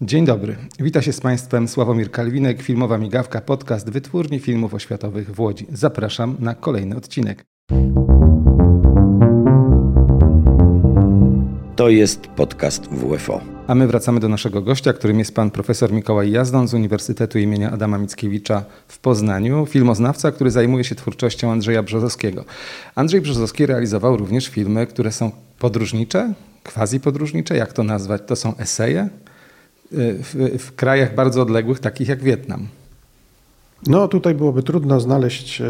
Dzień dobry. Wita się z Państwem Sławomir Kalwinek, filmowa migawka, podcast Wytwórni Filmów Oświatowych w Łodzi. Zapraszam na kolejny odcinek. To jest podcast WFO. A my wracamy do naszego gościa, którym jest pan profesor Mikołaj Jazdan z Uniwersytetu imienia Adama Mickiewicza w Poznaniu, filmoznawca, który zajmuje się twórczością Andrzeja Brzozowskiego. Andrzej Brzozowski realizował również filmy, które są podróżnicze, quasi podróżnicze, jak to nazwać? To są eseje w, w krajach bardzo odległych, takich jak Wietnam. No tutaj byłoby trudno znaleźć e,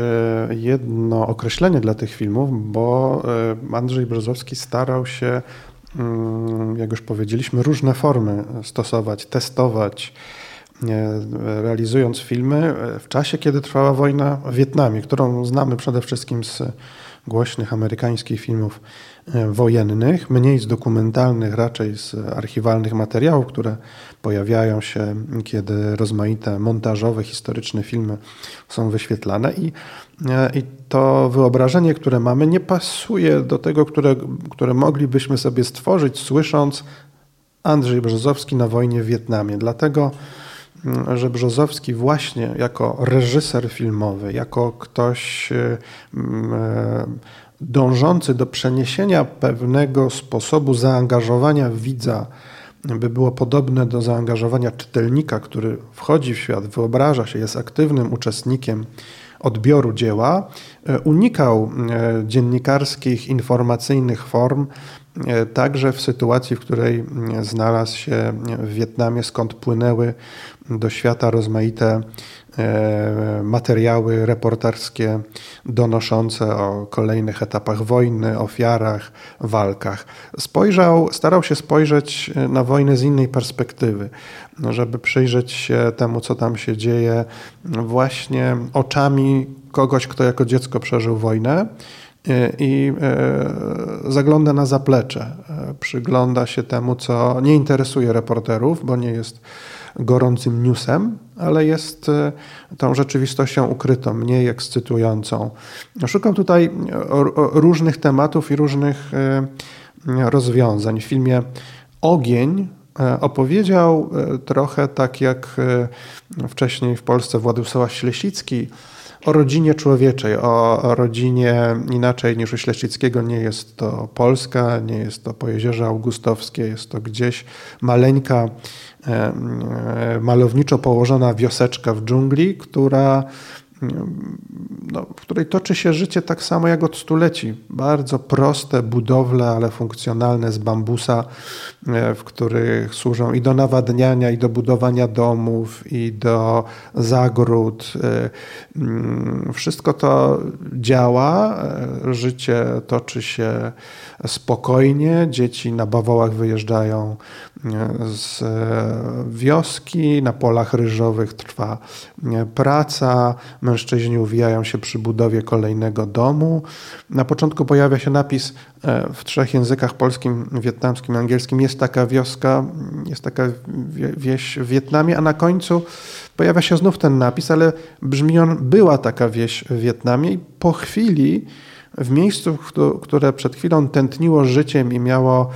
jedno określenie dla tych filmów, bo e, Andrzej Brzozowski starał się Mm, jak już powiedzieliśmy, różne formy stosować, testować, realizując filmy w czasie, kiedy trwała wojna w Wietnamie, którą znamy przede wszystkim z głośnych amerykańskich filmów e, wojennych, mniej z dokumentalnych, raczej z archiwalnych materiałów, które pojawiają się, kiedy rozmaite montażowe, historyczne filmy są wyświetlane. I, e, i to wyobrażenie, które mamy, nie pasuje do tego, które, które moglibyśmy sobie stworzyć, słysząc Andrzej Brzozowski na wojnie w Wietnamie. Dlatego że Brzozowski właśnie jako reżyser filmowy, jako ktoś e, e, dążący do przeniesienia pewnego sposobu zaangażowania widza, by było podobne do zaangażowania czytelnika, który wchodzi w świat, wyobraża się, jest aktywnym uczestnikiem odbioru dzieła, e, unikał e, dziennikarskich, informacyjnych form, także w sytuacji, w której znalazł się w Wietnamie, skąd płynęły do świata rozmaite E, materiały reporterskie donoszące o kolejnych etapach wojny, ofiarach, walkach. Spojrzał, starał się spojrzeć na wojnę z innej perspektywy, no, żeby przyjrzeć się temu, co tam się dzieje, właśnie oczami kogoś, kto jako dziecko przeżył wojnę e, i e, zagląda na zaplecze, przygląda się temu, co nie interesuje reporterów, bo nie jest gorącym newsem, ale jest e, tą rzeczywistością ukrytą, mniej ekscytującą. Szukam tutaj różnych tematów i różnych e, rozwiązań. W filmie Ogień e, opowiedział trochę tak jak wcześniej w Polsce Władysław Ślesicki o rodzinie człowieczej, o rodzinie inaczej niż u Ślesickiego. Nie jest to Polska, nie jest to Pojezierze Augustowskie, jest to gdzieś maleńka E, malowniczo położona wioseczka w dżungli, która no, w której toczy się życie tak samo jak od stuleci. Bardzo proste budowle, ale funkcjonalne z bambusa, e, w których służą i do nawadniania, i do budowania domów, i do zagród. E, mm, wszystko to działa, e, życie toczy się spokojnie, dzieci na bawołach wyjeżdżają z wioski, na polach ryżowych trwa praca, Mężczyźni uwijają się przy budowie kolejnego domu. Na początku pojawia się napis e, w trzech językach polskim, wietnamskim, angielskim. Jest taka wioska, jest taka wieś w Wietnamie, a na końcu pojawia się znów ten napis, ale brzmi on, była taka wieś w Wietnamie i po chwili w miejscu, które przed chwilą tętniło życiem i miało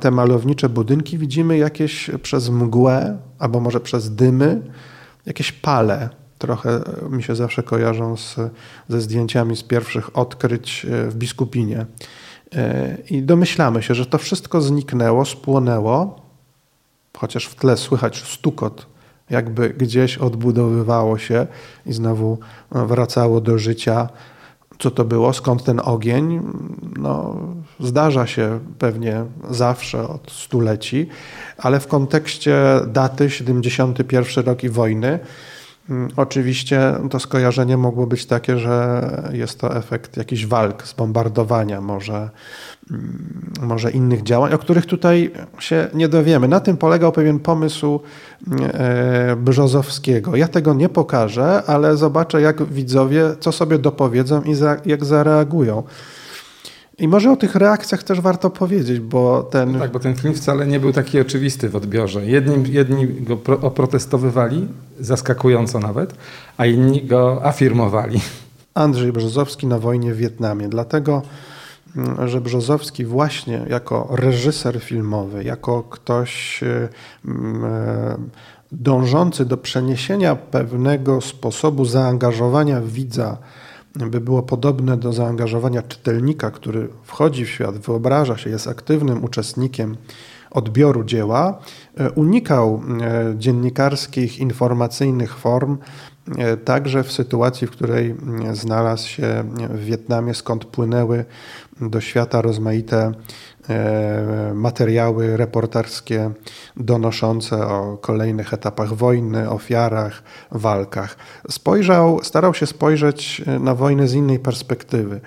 te malownicze budynki, widzimy jakieś przez mgłę, albo może przez dymy, jakieś pale, trochę mi się zawsze kojarzą z, ze zdjęciami z pierwszych odkryć e, w Biskupinie. E, I domyślamy się, że to wszystko zniknęło, spłonęło, chociaż w tle słychać stukot, jakby gdzieś odbudowywało się i znowu wracało do życia. Co to było? Skąd ten ogień? No, zdarza się pewnie zawsze od stuleci, ale w kontekście daty 71 rok i wojny oczywiście to skojarzenie mogło być takie, że jest to efekt jakichś walk, zbombardowania, może, mm, może innych działań, o których tutaj się nie dowiemy. Na tym polegał pewien pomysł e, Brzozowskiego. Ja tego nie pokażę, ale zobaczę, jak widzowie co sobie dopowiedzą i za, jak zareagują. I może o tych reakcjach też warto powiedzieć, bo ten... Tak, bo ten film wcale nie był taki oczywisty w odbiorze. Jedni, jedni go pro, oprotestowywali, zaskakująco nawet, a inni go afirmowali. Andrzej Brzozowski na wojnie w Wietnamie. Dlatego że Brzozowski właśnie jako reżyser filmowy, jako ktoś dążący do przeniesienia pewnego sposobu zaangażowania widza, by było podobne do zaangażowania czytelnika, który wchodzi w świat, wyobraża się, jest aktywnym uczestnikiem odbioru dzieła, e, unikał e, dziennikarskich, informacyjnych form, także w sytuacji, w której znalazł się w Wietnamie, skąd płynęły do świata rozmaite E, materiały reporterskie donoszące o kolejnych etapach wojny, ofiarach, walkach. Spojrzał, starał się spojrzeć na wojnę z innej perspektywy,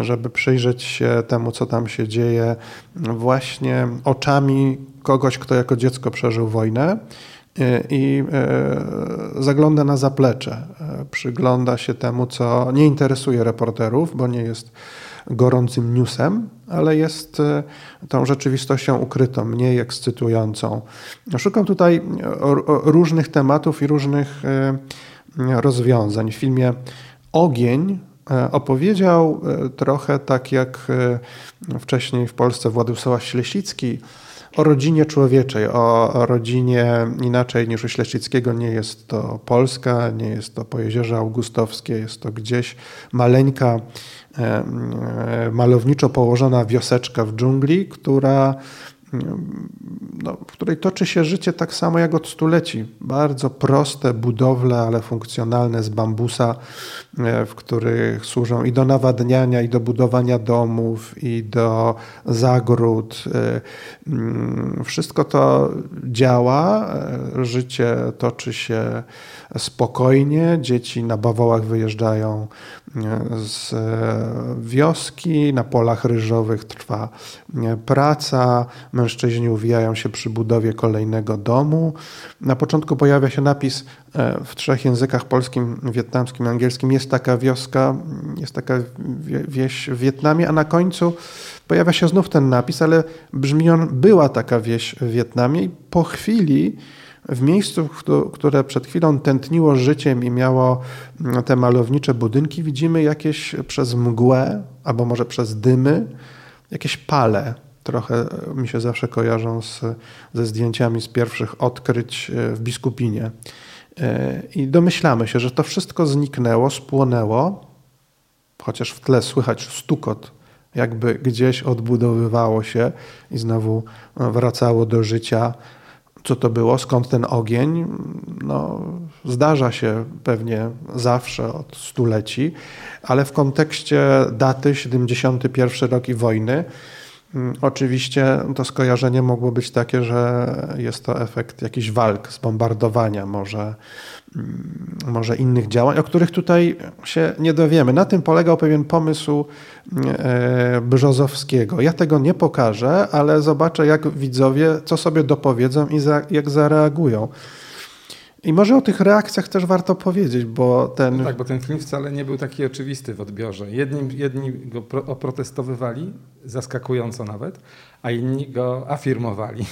żeby przyjrzeć się temu, co tam się dzieje, właśnie oczami kogoś, kto jako dziecko przeżył wojnę e, i e, zagląda na zaplecze, przygląda się temu, co nie interesuje reporterów, bo nie jest gorącym newsem, ale jest e, tą rzeczywistością ukrytą, mniej ekscytującą. Szukam tutaj różnych tematów i różnych e, rozwiązań. W filmie Ogień e, opowiedział trochę tak jak wcześniej w Polsce Władysław Ślesicki o rodzinie człowieczej, o rodzinie inaczej niż u Ślesickiego. Nie jest to Polska, nie jest to Pojezierze Augustowskie, jest to gdzieś maleńka E, e, malowniczo położona wioseczka w dżungli, która no, w której toczy się życie tak samo jak od stuleci. Bardzo proste budowle, ale funkcjonalne z bambusa, e, w których służą i do nawadniania, i do budowania domów, i do zagród. Mm, wszystko to działa, życie toczy się spokojnie, dzieci na bawołach wyjeżdżają z wioski, na polach ryżowych trwa praca, mężczyźni uwijają się przy budowie kolejnego domu. Na początku pojawia się napis e, w trzech językach polskim, wietnamskim, angielskim. Jest taka wioska, jest taka wieś w Wietnamie, a na końcu pojawia się znów ten napis, ale brzmi on, była taka wieś w Wietnamie i po chwili w miejscu, które przed chwilą tętniło życiem i miało mm, te malownicze budynki, widzimy jakieś przez mgłę, albo może przez dymy, jakieś pale. Trochę mi się zawsze kojarzą z, ze zdjęciami z pierwszych odkryć e, w Biskupinie. E, I domyślamy się, że to wszystko zniknęło, spłonęło, chociaż w tle słychać stukot, jakby gdzieś odbudowywało się i znowu wracało do życia co to było, skąd ten ogień. No, zdarza się pewnie zawsze od stuleci, ale w kontekście daty 71 rok i wojny, Oczywiście to skojarzenie mogło być takie, że jest to efekt jakichś walk, zbombardowania, może Mm, może innych działań, o których tutaj się nie dowiemy. Na tym polegał pewien pomysł e, Brzozowskiego. Ja tego nie pokażę, ale zobaczę, jak widzowie, co sobie dopowiedzą i za, jak zareagują. I może o tych reakcjach też warto powiedzieć, bo ten... No tak, bo ten film wcale nie był taki oczywisty w odbiorze. Jedni, jedni go oprotestowywali, zaskakująco nawet, a inni go afirmowali.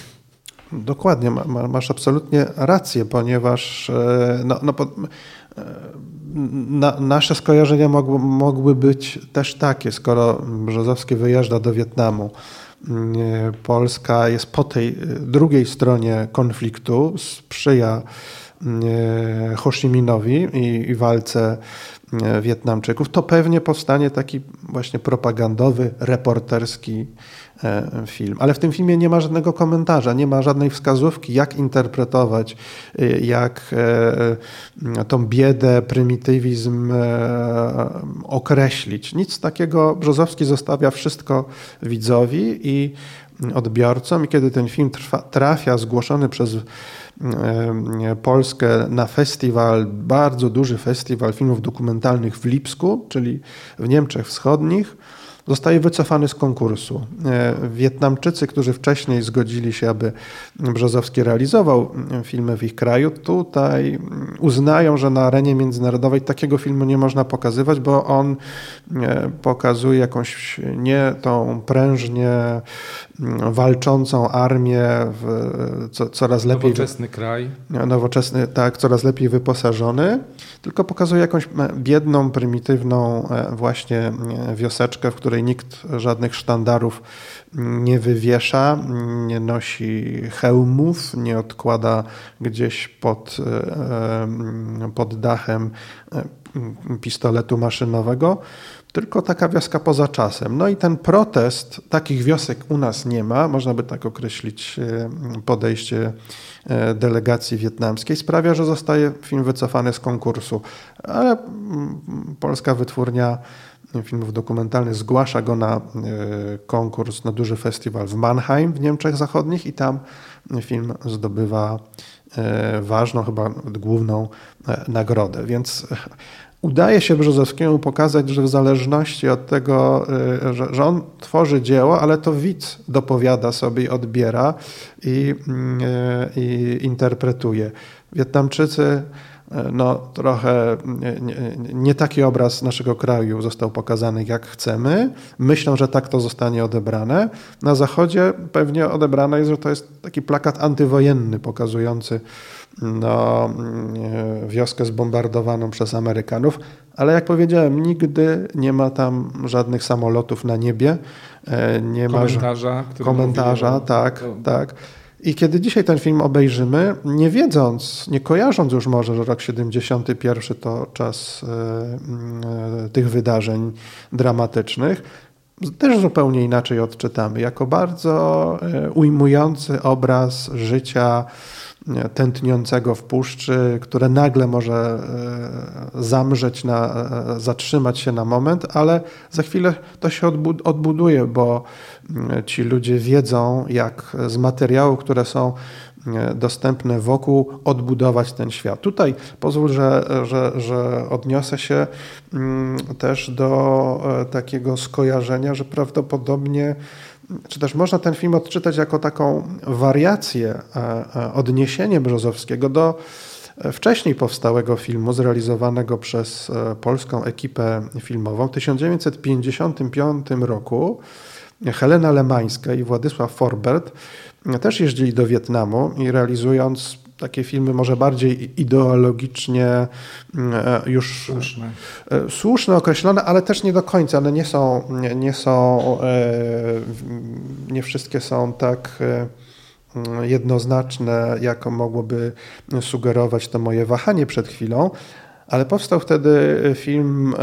Dokładnie, masz absolutnie rację, ponieważ e, no, no, e, na, nasze skojarzenia mogły, mogły być też takie, skoro Brzozowski wyjeżdża do Wietnamu. Mm, e, Polska jest po tej drugiej stronie konfliktu, sprzyja Ho Chi Minowi i, i walce Wietnamczyków, to pewnie powstanie taki właśnie propagandowy, reporterski E, film. Ale w tym filmie nie ma żadnego komentarza, nie ma żadnej wskazówki, jak interpretować, e, jak e, tą biedę, prymitywizm określić. Nic takiego. Brzozowski zostawia wszystko widzowi i odbiorcom i kiedy ten film trafia zgłoszony przez Polskę na festiwal, bardzo duży festiwal filmów dokumentalnych w Lipsku, czyli w Niemczech Wschodnich, zostaje wycofany z konkursu. E, Wietnamczycy, którzy wcześniej zgodzili się, aby Brzozowski realizował filmy w ich kraju, tutaj uznają, że na arenie międzynarodowej takiego filmu nie można pokazywać, bo on e, pokazuje jakąś nie tą prężnie walczącą armię, w, co, coraz lepiej. Nowoczesny kraj. Nowoczesny, tak, coraz lepiej wyposażony, tylko pokazuje jakąś biedną, prymitywną e, właśnie wioseczkę, w której której nikt żadnych sztandarów nie wywiesza, nie nosi hełmów, nie odkłada gdzieś pod, pod dachem pistoletu maszynowego, tylko taka wioska poza czasem. No i ten protest, takich wiosek u nas nie ma, można by tak określić e, podejście e, delegacji wietnamskiej, sprawia, że zostaje film wycofany z konkursu. Ale mm, polska wytwórnia filmów dokumentalnych zgłasza go na e, konkurs, na duży festiwal w Mannheim w Niemczech Zachodnich i tam film zdobywa ważną, chyba główną nagrodę. Więc udaje się Brzozowskiemu pokazać, że w zależności od tego, że, że, on tworzy dzieło, ale to widz dopowiada sobie i odbiera i, y, i interpretuje. Wietnamczycy no, trochę nie, nie, taki obraz naszego kraju został pokazany, jak chcemy. Myślą, że tak to zostanie odebrane. Na Zachodzie pewnie odebrane jest, że to jest taki plakat antywojenny pokazujący no, wioskę zbombardowaną przez Amerykanów, ale jak powiedziałem, nigdy nie ma tam żadnych samolotów na niebie. E, nie komentarza, ma komentarza, tak, tak. I kiedy dzisiaj ten film obejrzymy, nie wiedząc, nie kojarząc już może, że rok 71 to czas e, e, tych wydarzeń dramatycznych, też zupełnie inaczej odczytamy, jako bardzo ujmujący obraz życia tętniącego w puszczy, które nagle może e, zamrzeć, na, e, zatrzymać się na moment, ale za chwilę to się odbuduje, bo mm, ci ludzie wiedzą, jak z materiałów, które są e, dostępne wokół, odbudować ten świat. Tutaj pozwól, że, że, że odniosę się mm, też do takiego skojarzenia, że prawdopodobnie czy też można ten film odczytać jako taką wariację, e, e, odniesienie Brzozowskiego do e, wcześniej powstałego filmu zrealizowanego przez polską ekipę filmową w 1955 roku. Helena Lemańska i Władysław Forbert też jeździli do Wietnamu i realizując takie filmy może bardziej ideologicznie mm, e, już słuszne, e, słuszne określone, ale też nie do końca. One nie są, nie, nie są, e, nie wszystkie są tak mm, jednoznaczne, jak mogłoby sugerować to moje wahanie przed chwilą. Ale powstał wtedy film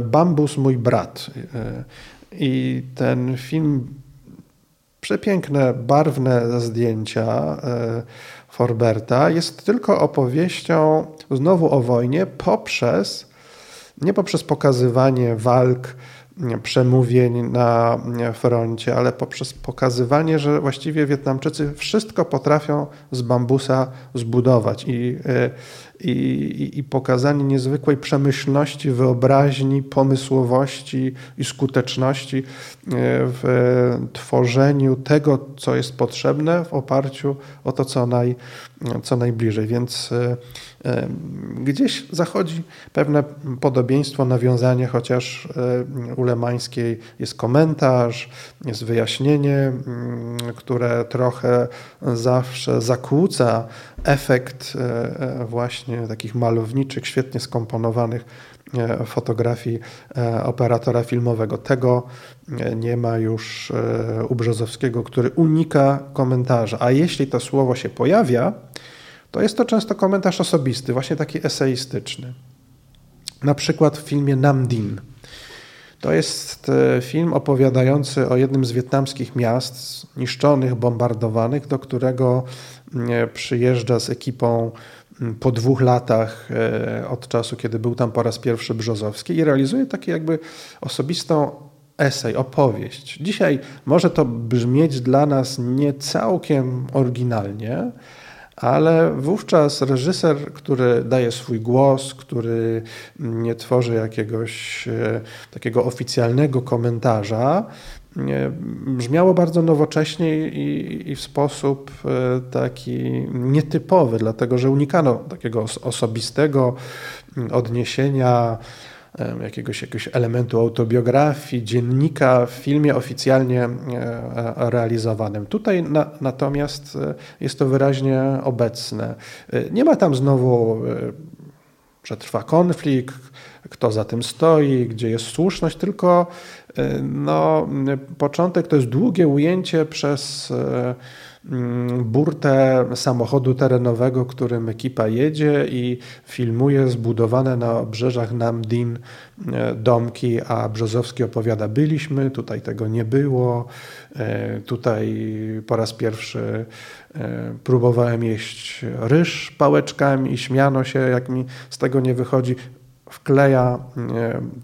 Bambus, mój brat. I ten film, przepiękne, barwne zdjęcia, Forberta jest tylko opowieścią znowu o wojnie poprzez, nie poprzez pokazywanie walk, przemówień na froncie, ale poprzez pokazywanie, że właściwie Wietnamczycy wszystko potrafią z bambusa zbudować. I, i, i pokazanie niezwykłej przemyślności, wyobraźni, pomysłowości i skuteczności e, w tworzeniu tego, co jest potrzebne w oparciu o to, co, naj, co najbliżej. Więc e, gdzieś zachodzi pewne podobieństwo, nawiązanie, chociaż u Lemańskiej jest komentarz, jest wyjaśnienie, które trochę zawsze zakłóca efekt właśnie właśnie takich malowniczych, świetnie skomponowanych e, fotografii e, operatora filmowego. Tego e, nie ma już u Brzozowskiego, który unika komentarza. A jeśli to słowo się pojawia, to jest to często komentarz osobisty, właśnie taki eseistyczny. Na przykład w filmie Namdin. To jest film opowiadający o jednym z wietnamskich miast niszczonych, bombardowanych, do którego przyjeżdża z ekipą po dwóch latach e, od czasu, kiedy był tam po raz pierwszy Brzozowski i realizuje takie jakby osobistą esej, opowieść. Dzisiaj może to brzmieć dla nas nie całkiem oryginalnie, ale wówczas reżyser, który daje swój głos, który nie tworzy jakiegoś e, takiego oficjalnego komentarza, brzmiało bardzo nowocześnie i, i, w sposób e, taki nietypowy, dlatego że unikano takiego osobistego odniesienia, jakiegoś, jakiegoś elementu autobiografii, dziennika w filmie oficjalnie e, realizowanym. Tutaj na, natomiast e, jest to wyraźnie obecne. Nie ma tam znowu że trwa konflikt, kto za tym stoi, gdzie jest słuszność, tylko no, początek to jest długie ujęcie przez burtę samochodu terenowego, którym ekipa jedzie i filmuje zbudowane na obrzeżach Namdin e, domki, a Brzozowski opowiada, byliśmy, tutaj tego nie było, e, tutaj po raz pierwszy e, próbowałem jeść ryż pałeczkami i śmiano się, jak mi z tego nie wychodzi. Wkleja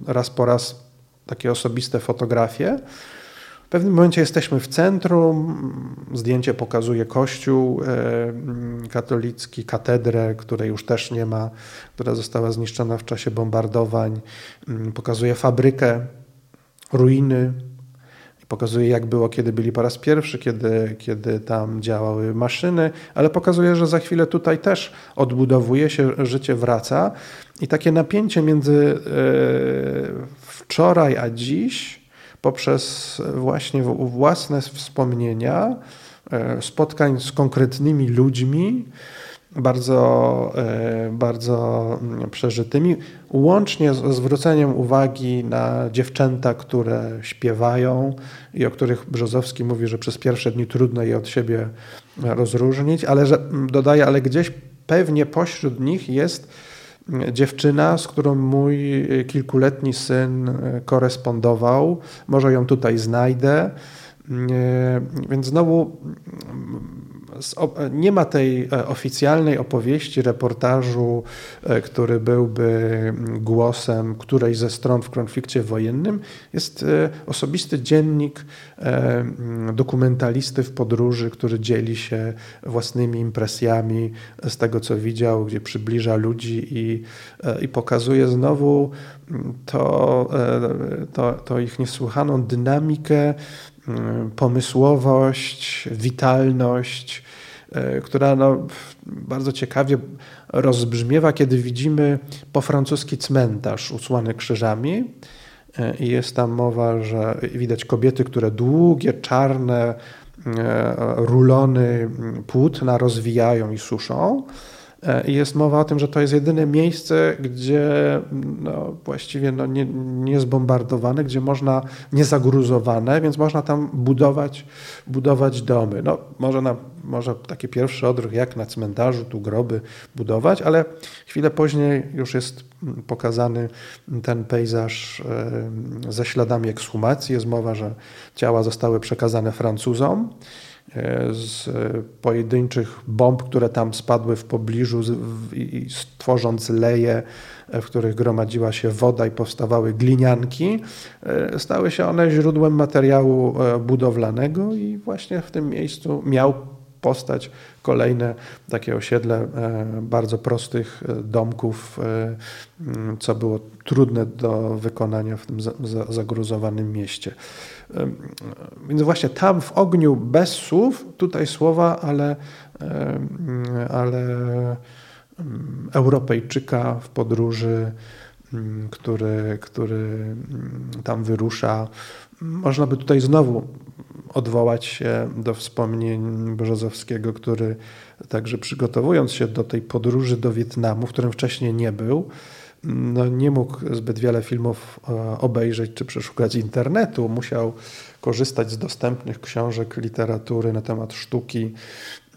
raz po raz takie osobiste fotografie. W pewnym momencie jesteśmy w centrum. Zdjęcie pokazuje kościół e, katolicki, katedrę, której już też nie ma, która została zniszczona w czasie bombardowań. Mm, pokazuje fabrykę, ruiny. Pokazuje, jak było, kiedy byli po raz pierwszy, kiedy, kiedy tam działały maszyny, ale pokazuje, że za chwilę tutaj też odbudowuje się, życie wraca. I takie napięcie między e, wczoraj a dziś poprzez właśnie własne wspomnienia, e, spotkań z konkretnymi ludźmi, bardzo, e, bardzo mm, przeżytymi, łącznie z zwróceniem uwagi na dziewczęta, które śpiewają i o których Brzozowski mówi, że przez pierwsze dni trudno je od siebie rozróżnić, ale że, dodaje, ale gdzieś pewnie pośród nich jest dziewczyna, z którą mój kilkuletni syn korespondował. Może ją tutaj znajdę. Więc znowu nie ma tej e, oficjalnej opowieści, reportażu, e, który byłby głosem którejś ze stron w konflikcie wojennym. Jest e, osobisty dziennik dokumentalisty w podróży, który dzieli się własnymi impresjami z tego, co widział, gdzie przybliża ludzi i, i pokazuje znowu to, to, to ich niesłychaną dynamikę, pomysłowość, witalność, E, która no, bardzo ciekawie rozbrzmiewa, kiedy widzimy po francuski cmentarz usłany krzyżami. E, I jest tam mowa, że widać kobiety, które długie, czarne rulony płótna rozwijają i suszą. I jest mowa o tym, że to jest jedyne miejsce, gdzie no, właściwie no, nie, nie zbombardowane, gdzie można, nie zagruzowane, więc można tam budować, budować domy. No, może, na, może taki pierwszy odruch, jak na cmentarzu, tu groby budować, ale chwilę później już jest pokazany ten pejzaż ze śladami ekshumacji. Jest mowa, że ciała zostały przekazane Francuzom. E, z pojedynczych bomb, które tam spadły w pobliżu i stworząc leje, e, w których gromadziła się woda i powstawały glinianki, e, stały się one źródłem materiału budowlanego i właśnie w tym miejscu miał postać kolejne takie osiedle bardzo prostych domków, co było trudne do wykonania w tym zagruzowanym mieście. Więc właśnie tam w ogniu bez słów, tutaj słowa, ale, ale Europejczyka w podróży, który, który tam wyrusza. Można by tutaj znowu odwołać się do wspomnień Brzozowskiego, który także przygotowując się do tej podróży do Wietnamu, w którym wcześniej nie był, no nie mógł zbyt wiele filmów e, obejrzeć czy przeszukać internetu. Musiał korzystać z dostępnych książek, literatury na temat sztuki,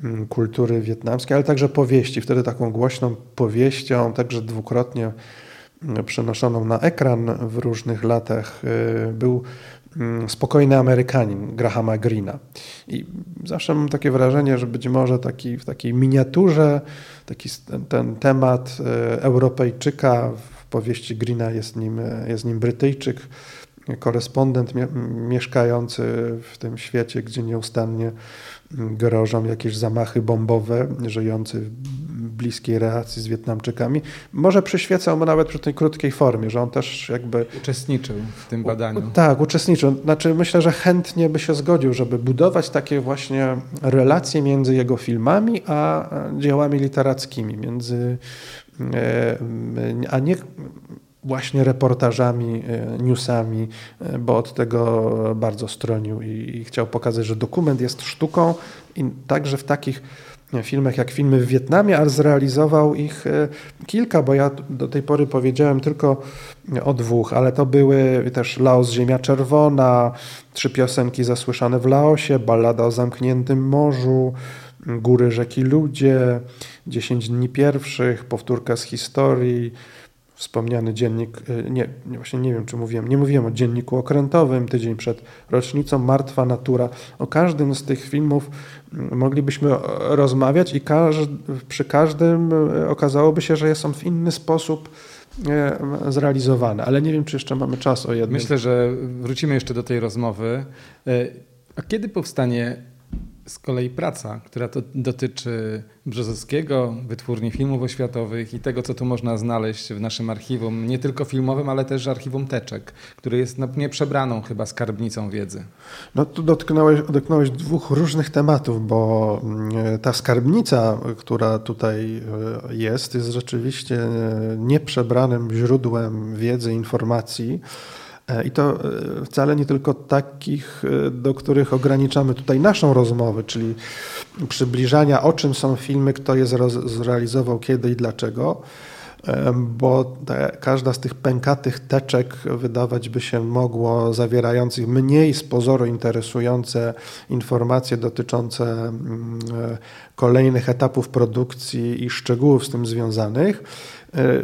mm, kultury wietnamskiej, ale także powieści. Wtedy taką głośną powieścią, także dwukrotnie mm, przenoszoną na ekran w różnych latach, e, był spokojny Amerykanin Grahama Greena. I zawsze mam takie wrażenie, że być może taki, w takiej miniaturze taki, ten, ten temat e, Europejczyka w powieści Greena jest nim, jest nim Brytyjczyk, korespondent mieszkający w tym świecie, gdzie nieustannie grożą jakieś zamachy bombowe, żyjący w bliskiej relacji z Wietnamczykami. Może przyświecał mu nawet przy tej krótkiej formie, że on też jakby... Uczestniczył w tym badaniu. U, tak, uczestniczył. Znaczy myślę, że chętnie by się zgodził, żeby budować takie właśnie relacje między jego filmami a dziełami literackimi, między e, a nie właśnie reportażami, e, newsami, e, bo od tego bardzo stronił i, chciał pokazać, że dokument jest sztuką i także w takich filmach jak filmy w Wietnamie, a zrealizował ich kilka, bo ja do tej pory powiedziałem tylko o dwóch, ale to były też Laos Ziemia Czerwona, trzy piosenki zasłyszane w Laosie, ballada o zamkniętym morzu, Góry, rzeki, ludzie, 10 dni pierwszych, powtórka z historii, wspomniany dziennik, y, nie, właśnie nie wiem, czy mówiłem, nie mówiłem o dzienniku okrętowym, tydzień przed rocznicą, Martwa Natura. O każdym z tych filmów mm, moglibyśmy rozmawiać i przy każdym y, okazałoby się, że jest on w inny sposób y, zrealizowany, ale nie wiem, czy jeszcze mamy czas o jednym. Myślę, że wrócimy jeszcze do tej rozmowy. A kiedy powstanie z kolei praca, która dotyczy Brzozowskiego, wytwórni filmów oświatowych i tego, co tu można znaleźć w naszym archiwum, nie tylko filmowym, ale też archiwum Teczek, który jest no, nieprzebraną chyba skarbnicą wiedzy. No tu dotknąłeś, dotknąłeś dwóch różnych tematów, bo mm, ta skarbnica, która tutaj e, jest, jest rzeczywiście nieprzebranym źródłem wiedzy, informacji. E, I to e, wcale nie tylko takich, e, do których ograniczamy tutaj naszą rozmowę, czyli przybliżania, o czym są filmy, kto je zrealizował, kiedy i dlaczego, bo te, każda z tych pękatych teczek wydawać by się mogło zawierających mniej z pozoru interesujące informacje dotyczące mm, kolejnych etapów produkcji i szczegółów z tym związanych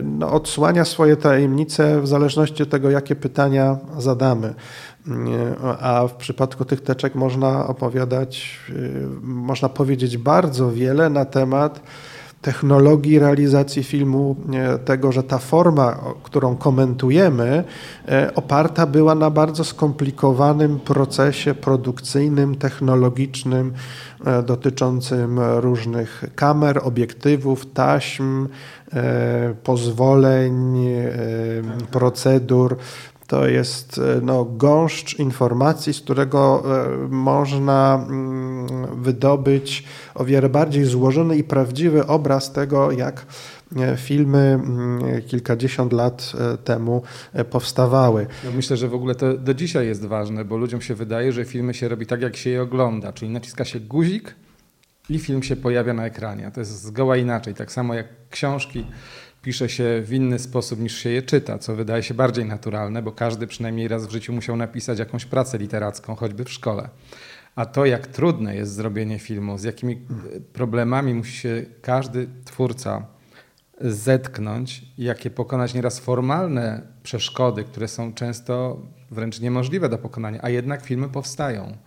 no, odsłania swoje tajemnice w zależności od tego, jakie pytania zadamy. A w przypadku tych teczek można opowiadać, e, można powiedzieć bardzo wiele na temat technologii realizacji filmu, tego, że ta forma, którą komentujemy, oparta była na bardzo skomplikowanym procesie produkcyjnym, technologicznym, dotyczącym różnych kamer, obiektywów, taśm, E, pozwoleń, e, procedur. To jest e, no, gąszcz informacji, z którego można mm, wydobyć o wiele bardziej złożony i prawdziwy obraz tego, jak filmy mm, kilkadziesiąt lat temu powstawały. Ja myślę, że w ogóle to do dzisiaj jest ważne, bo ludziom się wydaje, że filmy się robi tak, jak się je ogląda, czyli naciska się guzik i film się pojawia na ekranie. To jest zgoła inaczej. Tak samo jak książki pisze się w inny sposób niż się je czyta, co wydaje się bardziej naturalne, bo każdy przynajmniej raz w życiu musiał napisać jakąś pracę literacką, choćby w szkole. A to, jak trudne jest zrobienie filmu, z jakimi problemami musi się każdy twórca zetknąć, jakie pokonać nieraz formalne przeszkody, które są często wręcz niemożliwe do pokonania, a jednak filmy powstają.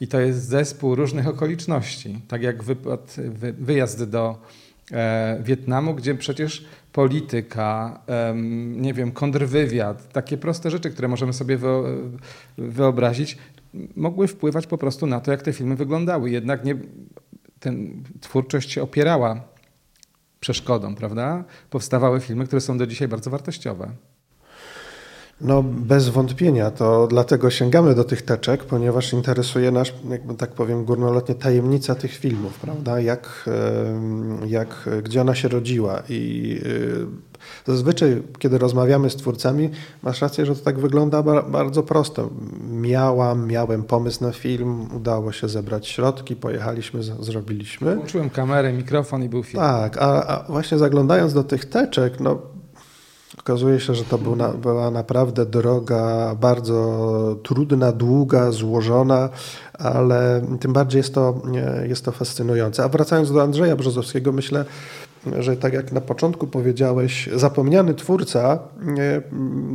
I to jest zespół różnych okoliczności. Tak jak wypad, wyjazd do e, Wietnamu, gdzie przecież polityka, e, nie wiem, kontrwywiad, takie proste rzeczy, które możemy sobie wyobrazić, mogły wpływać po prostu na to, jak te filmy wyglądały. Jednak nie, ten, twórczość się opierała przeszkodą, prawda? Powstawały filmy, które są do dzisiaj bardzo wartościowe. No, bez wątpienia. To dlatego sięgamy do tych teczek, ponieważ interesuje nas, jakby tak powiem, górnolotnie tajemnica tych filmów, prawda? Jak, jak, gdzie ona się rodziła. I y, zazwyczaj, kiedy rozmawiamy z twórcami, masz rację, że to tak wygląda bardzo prosto. Miałam, miałem pomysł na film, udało się zebrać środki, pojechaliśmy, zrobiliśmy. Włączyłem kamerę, mikrofon i był film. Tak, a, a właśnie zaglądając do tych teczek, no Okazuje się, że to była naprawdę droga, bardzo trudna, długa, złożona, ale tym bardziej jest to, jest to fascynujące. A wracając do Andrzeja Brzozowskiego, myślę, że tak jak na początku powiedziałeś, zapomniany twórca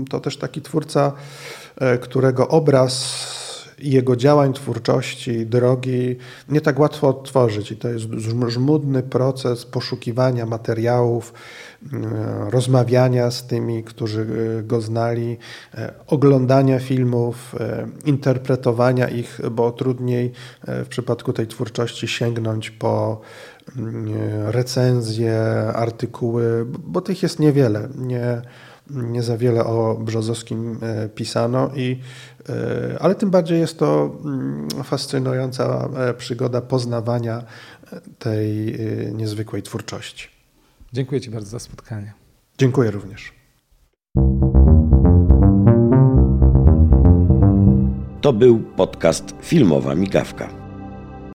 to też taki twórca, e, którego obraz jego działań, twórczości, drogi nie tak łatwo odtworzyć. I to jest żmudny proces poszukiwania materiałów, E, rozmawiania z tymi, którzy e, go znali, e, oglądania filmów, interpretowania ich, bo trudniej w przypadku tej twórczości sięgnąć po mm, recenzje, artykuły, bo tych jest niewiele. Nie, nie za wiele o Brzozowskim pisano, i, ale tym bardziej jest to mm, fascynująca przygoda poznawania tej niezwykłej twórczości. Dziękuję Ci bardzo za spotkanie. Dziękuję również. To był podcast Filmowa Migawka.